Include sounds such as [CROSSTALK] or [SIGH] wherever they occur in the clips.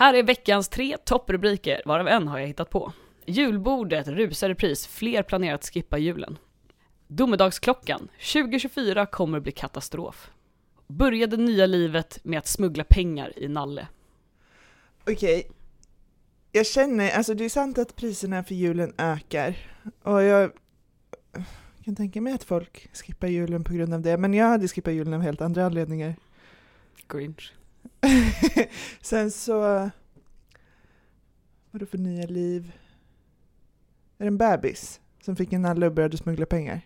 Här är veckans tre topprubriker, varav en har jag hittat på. Julbordet rusar i pris, fler planerar att skippa julen. Domedagsklockan, 2024 kommer bli katastrof. Började nya livet med att smuggla pengar i Nalle. Okej. Jag känner, alltså det är sant att priserna för julen ökar. Och jag kan tänka mig att folk skippar julen på grund av det. Men jag hade skippat julen av helt andra anledningar. Grinch. [LAUGHS] Sen så... Vadå för nya liv? Är det en bebis som fick en nalle och började smuggla pengar?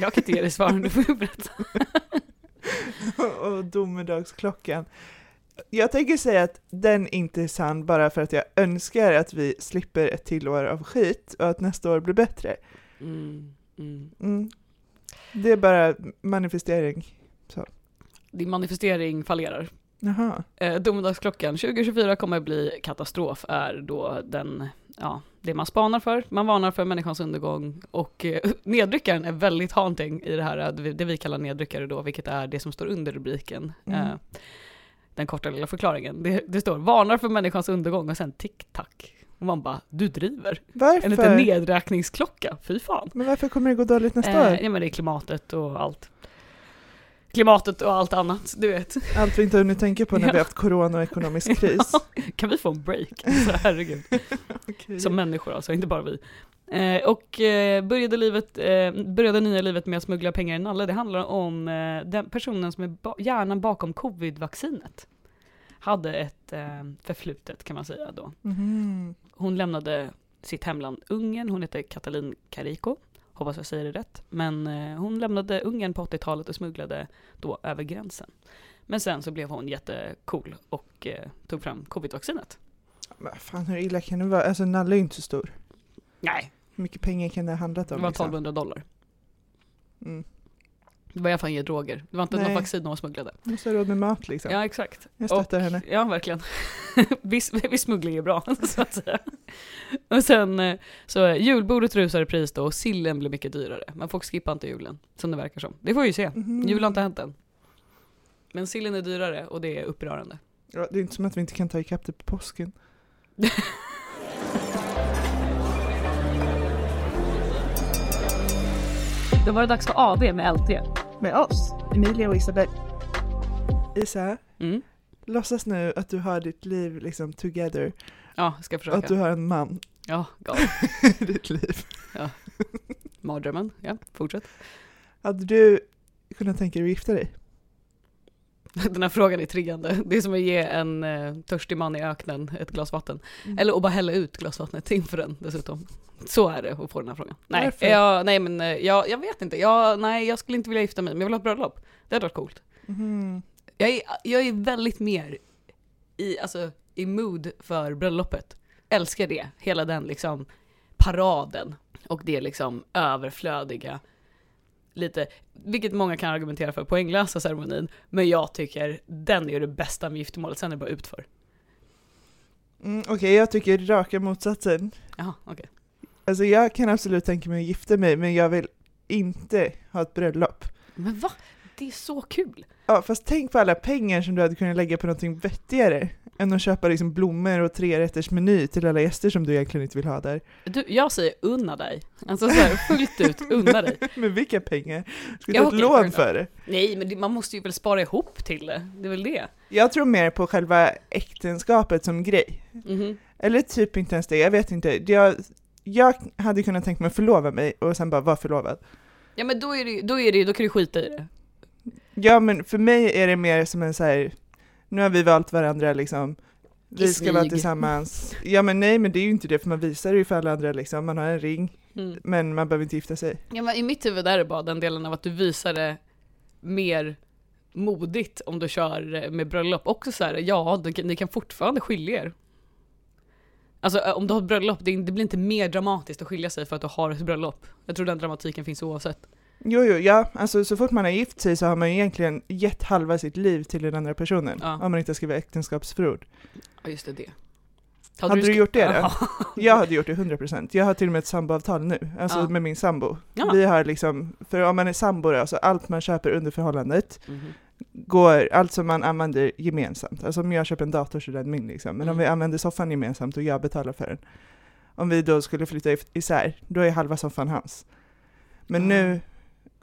Jag kan inte ge dig svar, du får berätta. [LAUGHS] och domedagsklockan. Jag tänker säga att den inte är sann bara för att jag önskar att vi slipper ett till år av skit och att nästa år blir bättre. Mm, mm. Mm. Det är bara manifestering. Din manifestering fallerar. Jaha. Eh, domedagsklockan 2024 kommer bli katastrof är då den, ja, det man spanar för. Man varnar för människans undergång och eh, [LAUGHS] nedryckaren är väldigt haunting i det här, eh, det vi kallar nedryckare då, vilket är det som står under rubriken. Mm. Eh, den korta lilla förklaringen. Det, det står varnar för människans undergång och sen tick-tack. Och man bara, du driver. En liten Varför? nedräkningsklocka, fy fan. Men varför kommer det gå dåligt nästa Eh, år? ja men det är klimatet och allt. Klimatet och allt annat, du vet. Allt vi inte hunnit tänka på när Ja. vi haft corona och ekonomisk [LAUGHS] kris. kan vi få en break? Så herregud. [LAUGHS] Okej. Som människor alltså, inte bara vi. Eh, och eh, började, livet, eh, började nya livet med att smuggla pengar i Nalle. Det handlar om eh, den personen som är ba- hjärnan bakom covid-vaccinet. Hade ett eh, förflutet kan man säga då. Mhm. Hon lämnade sitt hemland Ungern, hon heter Katalin Kariko. Hoppas jag säger det rätt. Men eh, hon lämnade Ungern på 80-talet och smugglade då över gränsen. Men sen så blev hon jättecool och eh, tog fram covid-vaccinet. Men fan hur illa kan det vara? Alltså Nalle är ju inte så stor. Nej, Hur mycket pengar kan det ha handlat det om? var liksom? 1200 dollar. Mm. Det var i alla fall inga droger. Det var inte Nej. något vaccin hon smugglade. Måste ha råd med mat liksom. Ja, exakt. Jag stöttar Och- henne. Ja, verkligen. [LAUGHS] viss, [LAUGHS] viss smuggling är bra, [LAUGHS] så att säga. Och sen, eh, så julbordet rusar i pris då och sillen blir mycket dyrare. Men folk skippar inte julen, som det verkar som. Det får vi ju se. Mhm. Jul har inte hänt än. Men sillen är dyrare och det är upprörande. Ja, det är inte som att vi inte kan ta ikapp det på påsken. Då var det dags för AV med LT. Med oss, Emilia och Isabel. Isa, Mm. låtsas nu att du har ditt liv liksom together. Ja, ska försöka. att du har en man Ja, gal. [LAUGHS] i ditt liv. Mardrömmen. Ja, fortsätt. Hade du kunnat tänka dig att gifta dig? [LAUGHS] Den här frågan är triggande. Det är som att ge en eh, törstig man i öknen ett glas vatten. Mm. Eller att bara hälla ut glasvattnet inför den dessutom. Så är det att få den här frågan. Nej, jag, nej men eh, jag, jag vet inte. Jag, nej, jag skulle inte vilja gifta mig, men jag vill ha ett bröllop. Det hade varit coolt. Mhm. Jag är, jag är väldigt mer i, alltså, i mood för bröllopet. Älskar det. Hela den liksom paraden. Och det liksom överflödiga. Lite, vilket många kan argumentera för, poänglösa ceremonin. Men jag tycker den är det bästa med giftermålet, sen är det bara utför. Mm, Okej, jag tycker raka motsatsen. Jaha, okej. Alltså jag kan absolut tänka mig att gifta mig, men jag vill inte ha ett bröllop. Men va? Det är så kul! Ja, fast tänk på alla pengar som du hade kunnat lägga på någonting vettigare än att köpa liksom blommor och trerätters meny till alla gäster som du egentligen inte vill ha där. Du, jag säger unna dig. Alltså så här, fullt ut, unna dig. [LAUGHS] Men vilka pengar? Ska du ta ett lån för det? Nej, men det, man måste ju väl spara ihop till det. Det är väl det. Jag tror mer på själva äktenskapet som grej. Mhm. Eller typ inte ens det, jag vet inte. Jag, jag hade kunnat tänka mig att förlova mig och sen bara vara förlovad. Ja men då är det ju- då är det då kan du skita i det. Ja men för mig är det mer som en så här. nu har vi valt varandra liksom, vi ska vara tillsammans. Ja men nej men det är ju inte det för man visar det ju för alla andra liksom, man har en ring, Mm. men man behöver inte gifta sig. Ja, men I mitt huvud är det bara den delen av att du visar det mer modigt om du kör eh, med bröllop. Också så här, ja, du, ni kan fortfarande skilja er. Alltså om du har ett bröllop, det, det blir inte mer dramatiskt att skilja sig för att du har ett bröllop. Jag tror den dramatiken finns oavsett. Jo jo, ja, alltså så fort man har gift sig så har man ju egentligen gett halva sitt liv till den andra personen, Ja. om man inte har skrivit äktenskapsförord. Ja, just det. det. Hade du sk- gjort det då? Ja. Jag hade gjort det 100%, jag har till och med ett samboavtal nu, alltså Ja. med min sambo. Ja. Vi har liksom, för om man är sambo då, så allt man köper under förhållandet Mhm. går, allt som man använder gemensamt. Alltså om jag köper en dator så är den min liksom. Men om Mm. vi använder soffan gemensamt och jag betalar för den. Om vi då skulle flytta isär, då är halva soffan hans. Men Ah. nu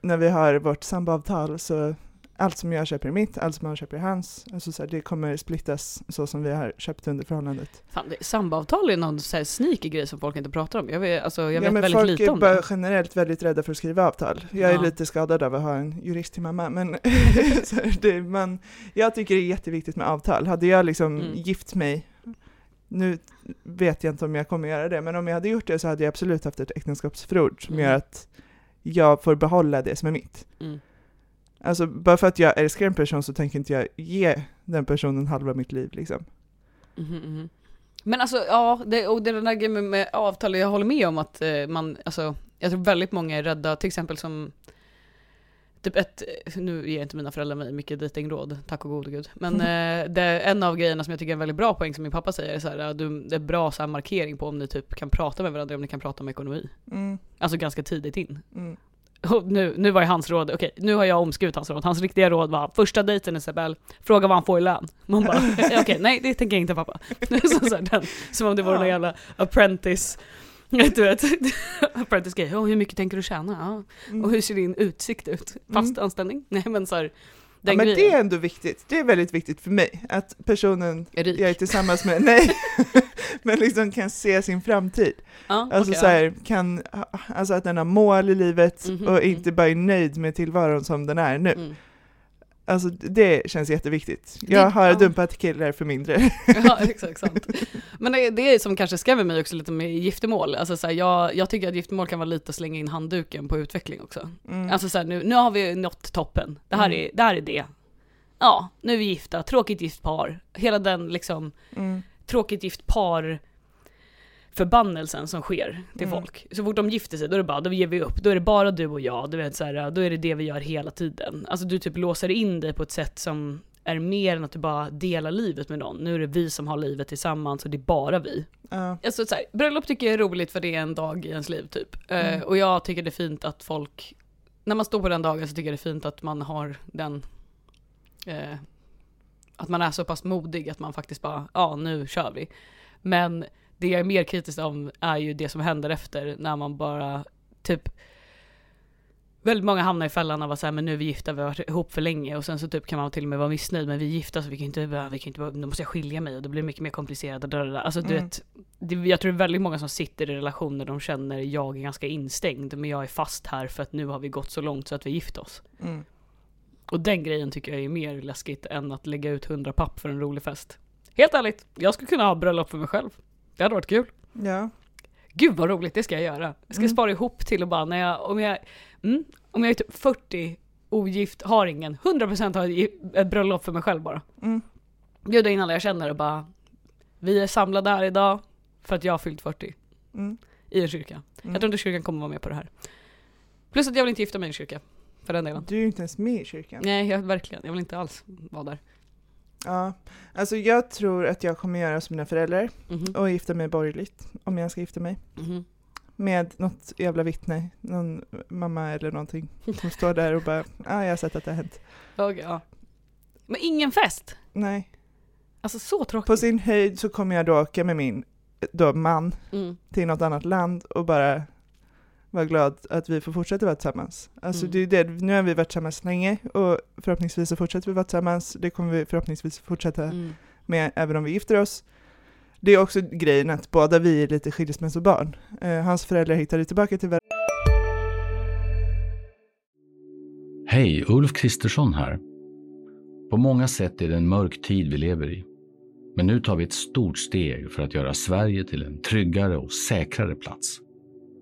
när vi har vårt samboavtal så allt som jag köper är mitt, allt som han köper är hans. Alltså så här, det kommer splittas så som vi har köpt under förhållandet. Fan, det, samboavtal är någon så här sneaky grej som folk inte pratar om. Jag vet, alltså, jag ja, vet men väldigt folk lite är om det. generellt väldigt rädda för att skriva avtal. Jag är Ja. lite skadad av att ha en jurist till mamma, men [LAUGHS] det, man, jag tycker det är jätteviktigt med avtal. Hade jag liksom Mm. gift mig, nu vet jag inte om jag kommer göra det, men om jag hade gjort det så hade jag absolut haft ett äktenskapsförord som Mm. gör att jag får behålla det som är mitt. Mm. Alltså bara för att jag älskar en person så tänker inte jag ge den personen halva mitt liv liksom. Mhm, mhm. Men alltså, ja, det, och det är den där grejen med, med avtal, jag håller med om att eh, man, alltså, jag tror väldigt många är rädda, till exempel som Typ ett, nu ger inte mina föräldrar mig mycket dejtingråd, tack och gode gud. Men eh, det, en av grejerna som jag tycker är en väldigt bra poäng som min pappa säger är så här, du, det är bra så markering på om ni typ kan prata med varandra, om ni kan prata om ekonomi. Mm, Alltså ganska tidigt in. mm, Och nu, nu var ju hans råd, okej nu har jag omskrivit hans råd, hans riktiga råd var första dejten Isabel, fråga vad han får i lön. Man bara, "Ja, [LAUGHS] okej nej det tänker jag inte pappa. [LAUGHS] så, så här, den, som om det vore Ja. någon jävla apprentice, [LAUGHS] du vet, apprentice grej, oh, hur mycket tänker du tjäna? Ja. mm. Och hur ser din utsikt ut? Fast Mm. anställning? [LAUGHS] Nej men så här, Ja, den men grejen. det är ändå viktigt. Det är väldigt viktigt för mig att personen Är rik. jag är tillsammans med, nej, [LAUGHS] men liksom kan se sin framtid. ja, Alltså okej, så här, kan, alltså att den har mål i livet Mhm, och mm. inte bara är nöjd med tillvaron som den är nu. Alltså det känns jätteviktigt. Det- Jag har ja. dumpat killar för mindre. [LAUGHS] Ja, [LAUGHS] exakt. Sant. Men det, det som kanske skrämmer mig också lite med giftermål. Alltså så här, jag, jag tycker att giftermål kan vara lite att slänga in handduken på utveckling också. Mm. Alltså så här, nu, nu har vi nått toppen. Det här, Mm. är, det här är det. Ja, nu är vi gifta, tråkigt gift par. Hela den liksom, Mm. tråkigt gift par förbannelsen som sker till Mm. folk. Så fort de gifter sig, då är det bara, då ger vi upp. Då är det bara du och jag, du vet så här, då är det det vi gör hela tiden. Alltså du typ låser in dig på ett sätt som är mer än att du bara delar livet med någon. Nu är det vi som har livet tillsammans och det är bara vi. Ja. Alltså så här, bröllop tycker jag är roligt för det är en dag i ens liv typ. Eh, Mm. och jag tycker det är fint att folk, när man står på den dagen så tycker jag det är fint att man har den, eh, att man är så pass modig att man faktiskt bara, ja nu kör vi. Men det jag är mer kritisk om är ju det som händer efter när man bara typ Väldigt många hamnar i fällan av att säga men nu är vi gifta, vi har varit ihop för länge och sen så typ kan man till och med vara missnöjd men vi är gifta så vi kan inte, vi kan inte, då måste jag skilja mig och det blir mycket mer komplicerat och där. Alltså du Mm. vet, det, jag tror det är väldigt många som sitter i relationer de känner jag är ganska instängd men jag är fast här för att nu har vi gått så långt så att vi gift oss. Mm. Och den grejen tycker jag är mer läskigt än att lägga ut 100 papp för en rolig fest. Helt ärligt, jag skulle kunna ha bröllop för mig själv. Det hade varit kul. ja. Gud vad roligt, det ska jag göra. Jag ska Mm. spara ihop till och bara när jag, om jag, mm, om jag är typ 40, ogift, har ingen, 100% har ett, bröllop för mig själv bara. Mm. Bjuda in alla jag känner och bara, vi är samlade här idag för att jag har fyllt 40 Mm. i en kyrka. Mm. Jag tror inte kyrkan kommer vara med på det här. Plus att jag vill inte gifta mig i en kyrka, för den delen. Du är ju inte ens med i kyrkan. Nej, jag, verkligen, jag vill inte alls vara där. Ja. Alltså jag tror att jag kommer göra som mina föräldrar Mhm. och gifta mig borgerligt, om jag ska gifta mig. Mhm. Med något jävla vittne, någon mamma eller någonting, som står där och bara, ja ah, jag har sett att det har hänt. Okej, ja. Men ingen fest! Nej. Alltså så tråkigt. På sin höjd så kommer jag då åka med min då man Mm. till något annat land och bara vara glad att vi får fortsätta vara tillsammans. Alltså Mm. det är det, nu har vi varit tillsammans länge och förhoppningsvis så fortsätter vi vara tillsammans. Det kommer vi förhoppningsvis fortsätta Mm. med även om vi gifter oss. Det är också grejen att båda vi är lite skilsmässobarn. Eh, hans föräldrar hittade tillbaka till varandra. Hej, Ulf Kristersson här. På många sätt är det en mörk tid vi lever i. Men nu tar vi ett stort steg för att göra Sverige till en tryggare och säkrare plats.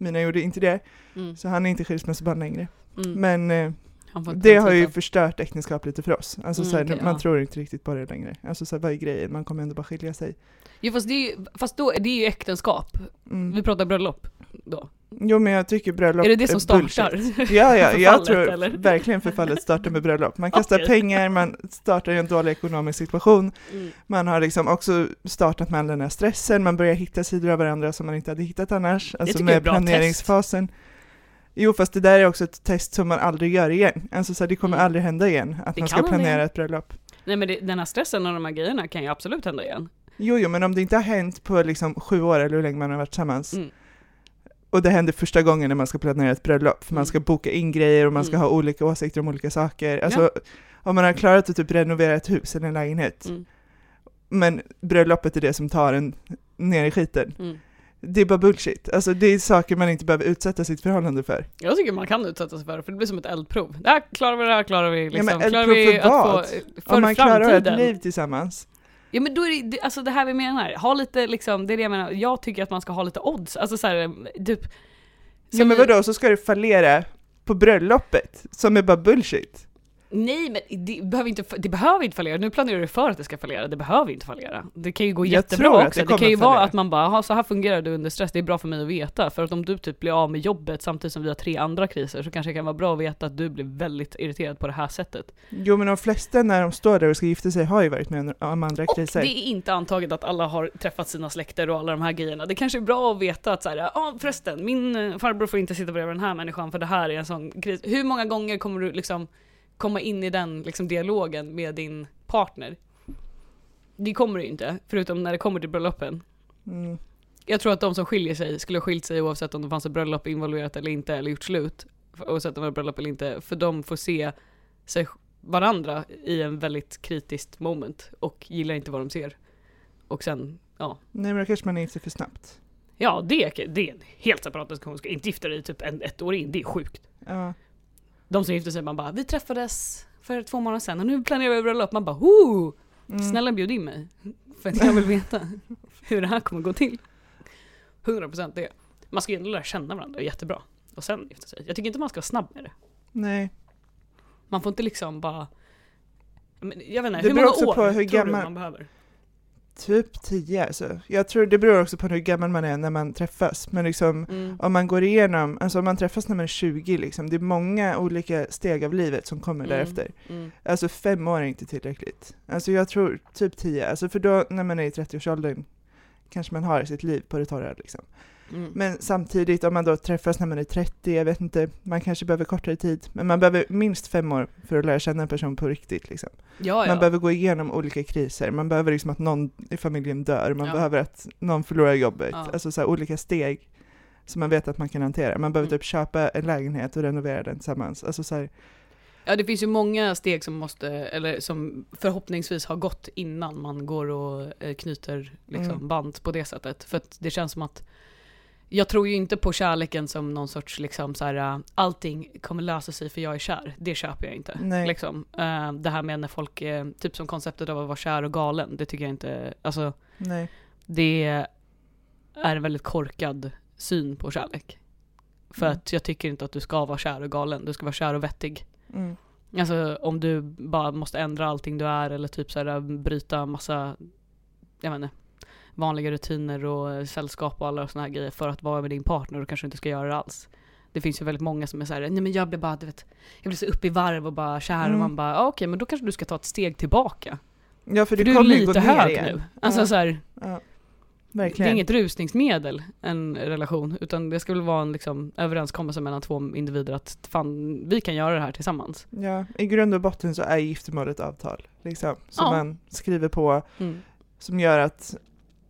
Mina gjorde inte det, Mm. så han är inte skilsmässobarn längre. Mm. Men eh, Det har ju förstört äktenskap lite för oss. Alltså Mm, så här, okej, man ja. tror inte riktigt på det längre. Alltså så här, vad är grejen? Man kommer ändå bara skilja sig. Jo fast det är ju, fast då, det är ju äktenskap. Mm. Vi pratar bröllop då. Jo men jag tycker bröllop är det det som bullshit. startar? Ja, ja, [LAUGHS] jag Förfallet, tror eller? verkligen förfallet startar med bröllop. Man kastar Okej. pengar, man startar i en dålig ekonomisk situation, Mm. man har liksom också startat med all den här stressen, man börjar hitta sidor av varandra som man inte hade hittat annars, alltså tycker jag är med bra planeringsfasen. Jo, fast det där är också ett test som man aldrig gör igen. Alltså så här, det kommer Mm. aldrig hända igen, att Det man ska planera igen. ett bröllop. Nej men det, den här stressen och de här grejerna kan ju absolut hända igen. Jo, jo, men om det inte har hänt på liksom sju år eller hur länge man har varit tillsammans, Mm. Och det händer första gången när man ska planera ett bröllop, för man Mm. ska boka in grejer och man ska Mm. ha olika åsikter om olika saker. Alltså, om man har klarat att typ renovera ett hus eller en lägenhet, Mm. men bröllopet är det som tar en ner i skiten. Det är bara bullshit. Alltså det är saker man inte behöver utsätta sitt förhållande för. Jag tycker man kan utsätta sig för det, för det blir som ett eldprov. Det här klarar vi, det här klarar vi. Liksom. men klarar eldprov vi för vad? för Om man klarar framtiden. ett liv tillsammans. Ja men då är det, alltså det här vi menar, ha lite liksom, det är det jag menar, jag tycker att man ska ha lite odds, alltså såhär, typ Ja men vadå, så ska det fallera på bröllopet, som är bara bullshit. Nej men det behöver, inte, det behöver inte fallera, nu planerar du för att det ska fallera, det behöver inte fallera. Det kan ju gå Jag jättebra också, det det, kan ju vara att man bara, "Jaha, så här fungerar du under stress, det är bra för mig att veta, för att om du typ blir av med jobbet samtidigt som vi har tre andra kriser så kanske det kan vara bra att veta att du blir väldigt irriterad på det här sättet. Jo men de flesta när de står där och ska gifta sig har ju varit med om andra Och kriser. det är inte antaget att alla har träffat sina släkter och alla de här grejerna. Det kanske är bra att veta att så här, ja förresten, min eh, farbror får inte sitta bredvid den här människan för det här är en sån kris. Hur många gånger kommer du liksom komma in i den liksom, dialogen med din partner? Det kommer du inte, förutom när det kommer till bröllopen. Mm. Jag tror att de som skiljer sig skulle ha skilt sig oavsett om det fanns ett bröllop involverat eller inte, eller gjort slut. Oavsett om det var bröllop eller inte, för de får se sig varandra i en väldigt kritiskt moment och gillar inte vad de ser. Och sen, ja. Nej men då kanske man är gifter för snabbt. Ja, det, är- det är en helt separat diskussion. Ska inte gifta dig typ en, ett år in, det är sjukt. Ja. De som gifter sig, man bara, vi träffades för två månader sedan och nu planerar vi bröllop. Man bara, Woo! Mm. Snälla bjud in mig. För att jag vill veta [LAUGHS] hur det här kommer gå till. 100% det. Man ska ju ändå lära känna varandra jättebra. Och sen gifta sig. Jag tycker inte man ska vara snabb med det. Nej. Man får inte liksom bara... Jag vet inte, Det hur beror många också år på hur tror gammal- du man behöver? Typ 10 alltså. Jag tror det beror också på hur gammal man är när man träffas. Men liksom Mm. om man går igenom, alltså om man träffas när man är 20 liksom, det är många olika steg av livet som kommer Mm. därefter. Mm. Alltså fem år är inte tillräckligt. Alltså jag tror typ 10, alltså för då när man är i 30-årsåldern kanske man har sitt liv på det torra liksom. Mm. Men samtidigt om man då träffas när man är 30, jag vet inte, man kanske behöver kortare tid, men man behöver minst fem år för att lära känna en person på riktigt liksom. Ja, ja. Man behöver gå igenom olika kriser, man behöver liksom att någon i familjen dör, man Ja. behöver att någon förlorar jobbet, alltså så olika steg som man vet att man kan hantera. Man behöver Mm. typ köpa en lägenhet och renovera den tillsammans. Alltså så här, Ja det finns ju många steg som måste, eller som förhoppningsvis har gått innan man går och eh, knyter liksom Mm. band på det sättet. För att det känns som att jag tror ju inte på kärleken som någon sorts liksom så här, äh, allting kommer lösa sig för jag är kär. Det köper jag inte. Nej. Liksom. Eh, det här med när folk, eh, typ som konceptet av att vara kär och galen, det tycker jag inte, alltså nej. det är en väldigt korkad syn på kärlek. För Mm. att jag tycker inte att du ska vara kär och galen, du ska vara kär och vettig. Mm. Alltså om du bara måste ändra allting du är eller typ såhär bryta massa, jag vet inte, vanliga rutiner och sällskap och alla såna här grejer för att vara med din partner och kanske inte ska göra det alls. Det finns ju väldigt många som är såhär, nej men jag blir bara, du vet, jag blir så upp i varv och bara kär Mm. och man bara, ah, okej men då kanske du ska ta ett steg tillbaka. Ja, för För det du är lite hög igen. nu. Alltså ja, såhär, ja. det är Verkligen. inget rusningsmedel, en relation, utan det ska väl vara en liksom, överenskommelse mellan två individer att fan, vi kan göra det här tillsammans. Ja, i grund och botten så är giftermål ett avtal, liksom, som Ja. man skriver på, Mm. som gör att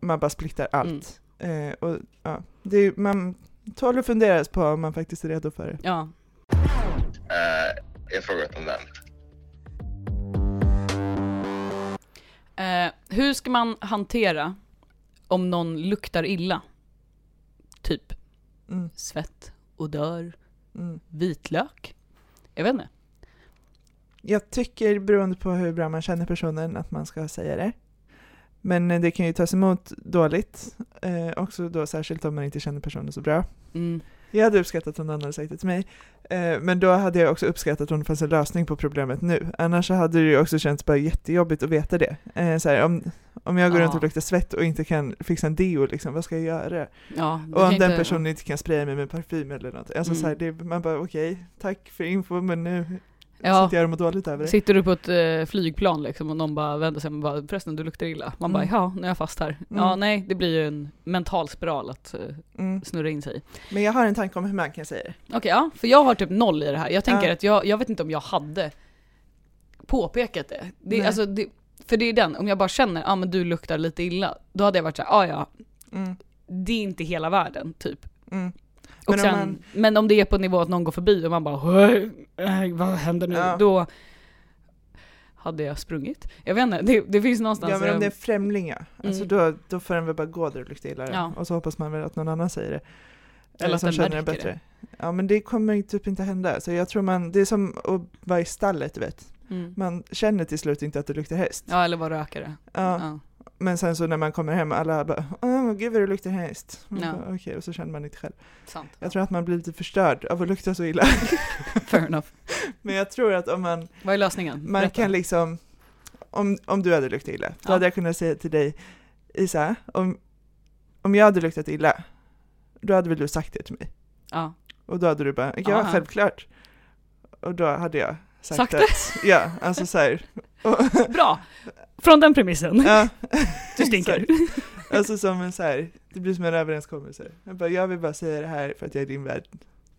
man bara splittar allt. Eh, och, ja, det är, man tål att funderas på om man faktiskt är redo för det. Ja, Eh, en fråga om den. Eh, hur ska man hantera om någon luktar illa? Typ Mm, svett, odör, mm. vitlök? Jag vet inte. Jag tycker, beroende på hur bra man känner personen, att man ska säga det. Men eh, det kan ju tas emot dåligt, eh, också då särskilt om man inte känner personen så bra. Mm. Jag hade uppskattat om någon hade sagt det till mig. Eh, men då hade jag också uppskattat om det fanns en lösning på problemet nu. Annars så hade det ju också känts bara jättejobbigt att veta det. Eh, så här, om, om jag går runt och Ja. luktar svett och inte kan fixa en deo, liksom, vad ska jag göra? Ja, Och om den personen inte kan spraya mig med parfym eller något. Alltså Mm. så här, det, man bara okej, tack för info men nu Ja. sitter jag och mår dåligt över det. Sitter du på ett eh, flygplan liksom och någon bara vänder sig och bara förresten du luktar illa. Man bara Mm. ja, nu är jag fast här. Ja Mm. nej, det blir ju en mental spiral att eh, Mm. snurra in sig. Men jag har en tanke om hur man kan säga det. Okej, ja, för jag har typ noll i det här. Jag tänker Ja. att jag, jag vet inte om jag hade påpekat det. det, alltså, det för det är den, om jag bara känner, ja ah, men du luktar lite illa, då hade jag varit såhär, ah, ja Mm. det är inte hela världen, typ. Men om sen, man- men om det är på nivå att någon går förbi och man bara "Hej, äh, vad händer nu? Ja. Då hade jag sprungit. Jag vet inte, det, det finns någonstans... Ja men om det är främlingar, alltså Mm. då, då får den väl bara gå där och lukta illa Ja. och så hoppas man väl att någon annan säger det. Eller som känner det bättre. Ja men det kommer typ inte hända. Så jag tror man, det är som att vara i stallet du vet. mm. Man känner till slut inte att det luktar häst. Ja, eller vara rökare. Ja. Ja. Men sen så när man kommer hem, alla bara Åh gud vad det luktar häst. Ja. Okej, och så känner man inte själv. Sant. Jag tror att man blir lite förstörd av att lukta så illa. [LAUGHS] Fair enough. [LAUGHS] Men jag tror att om man, Vad är lösningen? man Berätta. kan liksom, om, om du hade luktat illa, då Ja. hade jag kunnat säga till dig, Isa, om, om jag hade luktat illa, då hade väl du sagt det till mig? Ja. Och då hade du bara, ja Ja. självklart. Och då hade jag sagt, Sagt att, ja, alltså så här, [LAUGHS] Bra! Från den premissen. ja, Du stinker. [LAUGHS] alltså som en så här, det blir som en överenskommelse. Jag bara, jag vill bara säga det här för att jag är din värd.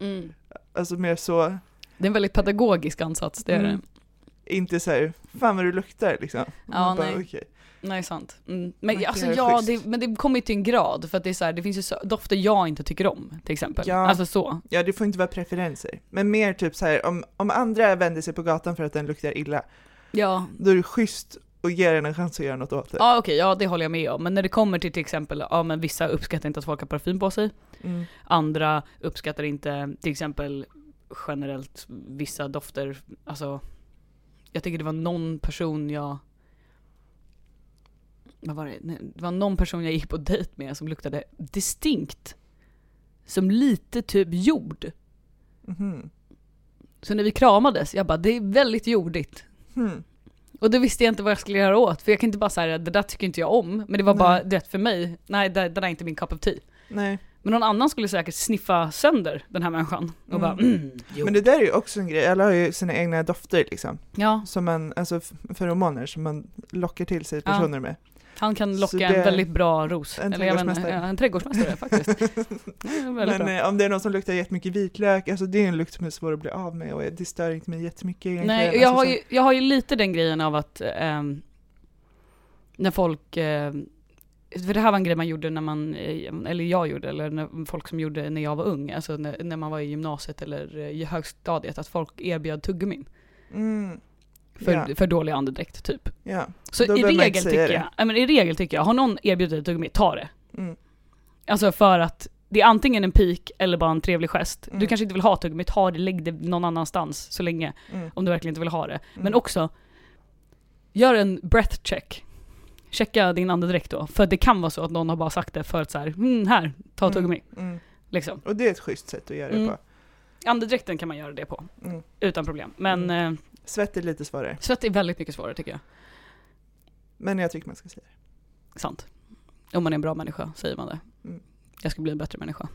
Mm. Alltså mer så, Det är en väldigt pedagogisk ansats, det är Mm. inte så här, fan vad du luktar liksom. Man bara, nej. okej. Nej, sant. Mm. Men Man alltså ja, det, men det kommer ju till en grad, för att det är så här, det finns ju så, dofter jag inte tycker om, till exempel. Ja. Alltså så. Ja, det får inte vara preferenser. Men mer typ så här, om, om andra vänder sig på gatan för att den luktar illa, Ja, då är det schysst att ge den en chans att göra något åt det. ja okej, ja det håller jag med om. Men när det kommer till till exempel, ja men vissa uppskattar inte att folk har parfym på sig. Mm. Andra uppskattar inte till exempel generellt vissa dofter, alltså jag tycker det var någon person jag vad var det? Det var någon person jag gick på dejt med som luktade distinkt som lite typ jord. Mhm. Så när vi kramades, jag bara det är väldigt jordigt. Hmm. Och då visste jag inte vad jag skulle göra åt, för jag kan inte bara säga det där tycker inte jag om. Men det var bara Nej. rätt för mig, nej det, det där är inte min cup of tea. Nej, Men någon annan skulle säkert sniffa sönder den här människan och Mm. bara mm, jo. men det där är ju också en grej, alla har ju sina egna dofter liksom. Ja, Som man, alltså feromoner som man lockar till sig Ja. personer med. Han kan locka det- en väldigt bra ros. En Eller trädgårdsmästare. ja, en trädgårdsmästare faktiskt. [LAUGHS] Men eh, om det är någon som luktar jättemycket vitlök, alltså det är en lukt som är svår att bli av med och det stör inte mig jättemycket egentligen. Nej, Alltså, jag har, så- ju, jag har ju lite den grejen av att ehm, när folk, ehm, för det här var en grej man gjorde när man, eh, eller jag gjorde, eller när, folk som gjorde när jag var ung, alltså när, när man var i gymnasiet eller eh, i högstadiet, att folk erbjöd tuggummin Mm. För, Ja, för dålig andedräkt typ. ja. Så Då i regel, tycker det. jag, ja, men i regel tycker jag, har någon erbjudit dig tuggummi, ta det. Mm. Alltså för att det är antingen en pik eller bara en trevlig gest. Du Mm. kanske inte vill ha tuggummi, ta det, lägg det någon annanstans så länge, Mm. om du verkligen inte vill ha det. Men Mm. också, gör en breath check. Checka din andedräkt då, för det kan vara så att någon har bara sagt det för att så här, mm, här, ta Mm. tuggummi. Mm. Liksom. Och det är ett schysst sätt att göra det på. Andedräkten kan man göra det på, utan problem. Men eh, Svett är lite svårare, svett är väldigt mycket svårare tycker jag. men jag tycker man ska säga det. Sant. Om man är en bra människa säger man det. Mm. Jag ska bli en bättre människa.